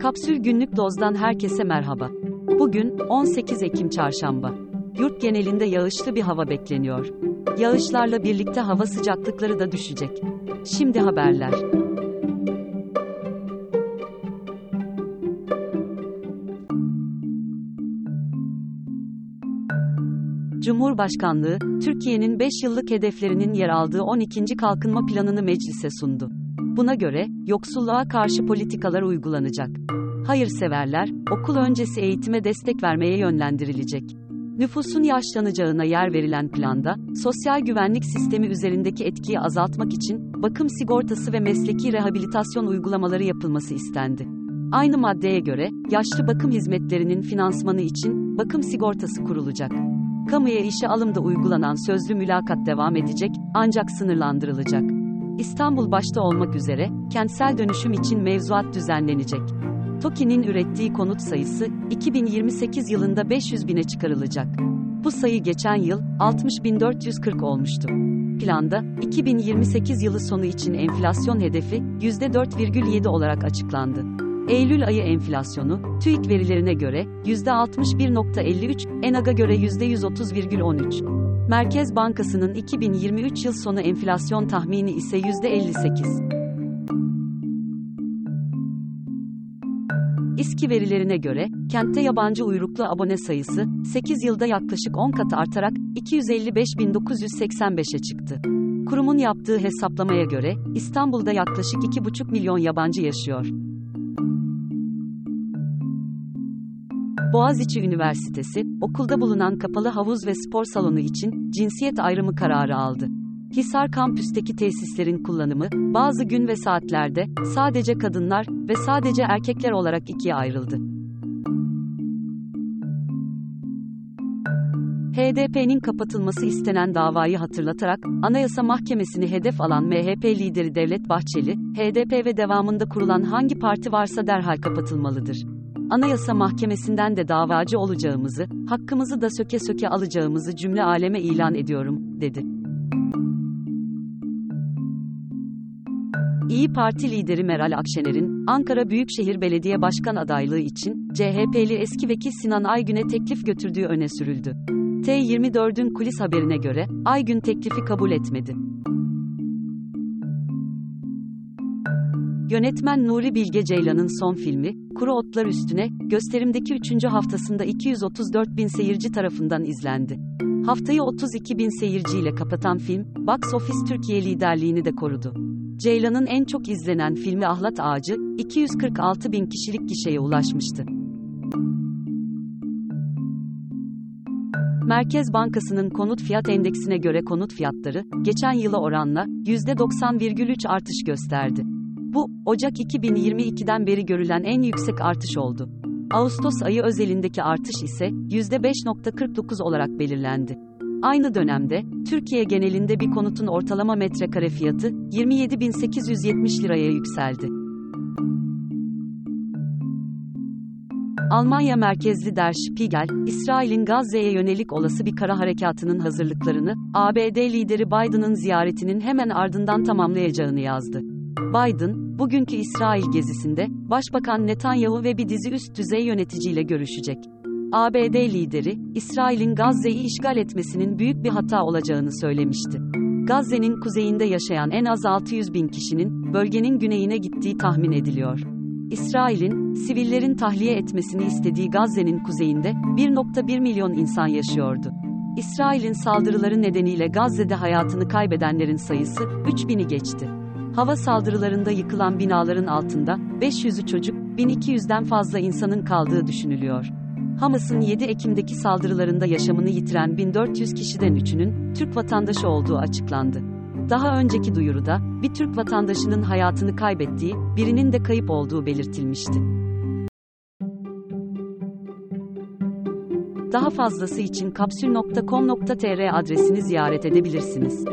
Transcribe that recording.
Kapsül Günlük Doz'dan herkese merhaba. Bugün 18 Ekim Çarşamba. Yurt genelinde yağışlı bir hava bekleniyor. Yağışlarla birlikte hava sıcaklıkları da düşecek. Şimdi haberler. Cumhurbaşkanlığı, Türkiye'nin 5 yıllık hedeflerinin yer aldığı 12. Kalkınma Planını meclise sundu. Buna göre, yoksulluğa karşı politikalar uygulanacak. Hayırseverler, okul öncesi eğitime destek vermeye yönlendirilecek. Nüfusun yaşlanacağına yer verilen planda, sosyal güvenlik sistemi üzerindeki etkiyi azaltmak için, bakım sigortası ve mesleki rehabilitasyon uygulamaları yapılması istendi. Aynı maddeye göre, yaşlı bakım hizmetlerinin finansmanı için, bakım sigortası kurulacak. Kamuya işe alımda uygulanan sözlü mülakat devam edecek, ancak sınırlandırılacak. İstanbul başta olmak üzere, kentsel dönüşüm için mevzuat düzenlenecek. TOKİ'nin ürettiği konut sayısı, 2028 yılında 500 bine çıkarılacak. Bu sayı geçen yıl, 60.440 olmuştu. Planda, 2028 yılı sonu için enflasyon hedefi, %4,7 olarak açıklandı. Eylül ayı enflasyonu, TÜİK verilerine göre, %61.53, ENAG'a göre %130,13. Merkez Bankası'nın 2023 yıl sonu enflasyon tahmini ise %58. İSKİ verilerine göre, kentte yabancı uyruklu abone sayısı, 8 yılda yaklaşık 10 kat artarak, 255.985'e çıktı. Kurumun yaptığı hesaplamaya göre, İstanbul'da yaklaşık 2,5 milyon yabancı yaşıyor. Boğaziçi Üniversitesi, okulda bulunan kapalı havuz ve spor salonu için cinsiyet ayrımı kararı aldı. Hisar kampüsteki tesislerin kullanımı, bazı gün ve saatlerde, sadece kadınlar ve sadece erkekler olarak ikiye ayrıldı. HDP'nin kapatılması istenen davayı hatırlatarak, Anayasa Mahkemesi'ni hedef alan MHP lideri Devlet Bahçeli, HDP ve devamında kurulan hangi parti varsa derhal kapatılmalıdır. Anayasa Mahkemesi'nden de davacı olacağımızı, hakkımızı da söke söke alacağımızı cümle aleme ilan ediyorum, dedi. İyi Parti lideri Meral Akşener'in, Ankara Büyükşehir Belediye Başkan adaylığı için, CHP'li eski vekil Sinan Aygün'e teklif götürdüğü öne sürüldü. T24'ün kulis haberine göre, Aygün teklifi kabul etmedi. Yönetmen Nuri Bilge Ceylan'ın son filmi, Kuru Otlar Üstüne, gösterimdeki 3. haftasında 234 bin seyirci tarafından izlendi. Haftayı 32 bin seyirciyle kapatan film, Box Office Türkiye liderliğini de korudu. Ceylan'ın en çok izlenen filmi Ahlat Ağacı, 246 bin kişilik gişeye ulaşmıştı. Merkez Bankası'nın konut fiyat endeksine göre konut fiyatları, geçen yıla oranla, %90,3 artış gösterdi. Bu, Ocak 2022'den beri görülen en yüksek artış oldu. Ağustos ayı özelindeki artış ise, %5.49 olarak belirlendi. Aynı dönemde, Türkiye genelinde bir konutun ortalama metrekare fiyatı, 27.870 liraya yükseldi. Almanya merkezli Der Spiegel, İsrail'in Gazze'ye yönelik olası bir kara harekatının hazırlıklarını, ABD lideri Biden'ın ziyaretinin hemen ardından tamamlayacağını yazdı. Biden, bugünkü İsrail gezisinde, Başbakan Netanyahu ve bir dizi üst düzey yöneticiyle görüşecek. ABD lideri, İsrail'in Gazze'yi işgal etmesinin büyük bir hata olacağını söylemişti. Gazze'nin kuzeyinde yaşayan en az 600 bin kişinin, bölgenin güneyine gittiği tahmin ediliyor. İsrail'in, sivillerin tahliye etmesini istediği Gazze'nin kuzeyinde, 1.1 milyon insan yaşıyordu. İsrail'in saldırıları nedeniyle Gazze'de hayatını kaybedenlerin sayısı, 3000'i geçti. Hava saldırılarında yıkılan binaların altında, 500'ü çocuk, 1200'den fazla insanın kaldığı düşünülüyor. Hamas'ın 7 Ekim'deki saldırılarında yaşamını yitiren 1400 kişiden 3'ünün Türk vatandaşı olduğu açıklandı. Daha önceki duyuruda bir Türk vatandaşının hayatını kaybettiği, birinin de kayıp olduğu belirtilmişti. Daha fazlası için kapsül.com.tr adresini ziyaret edebilirsiniz.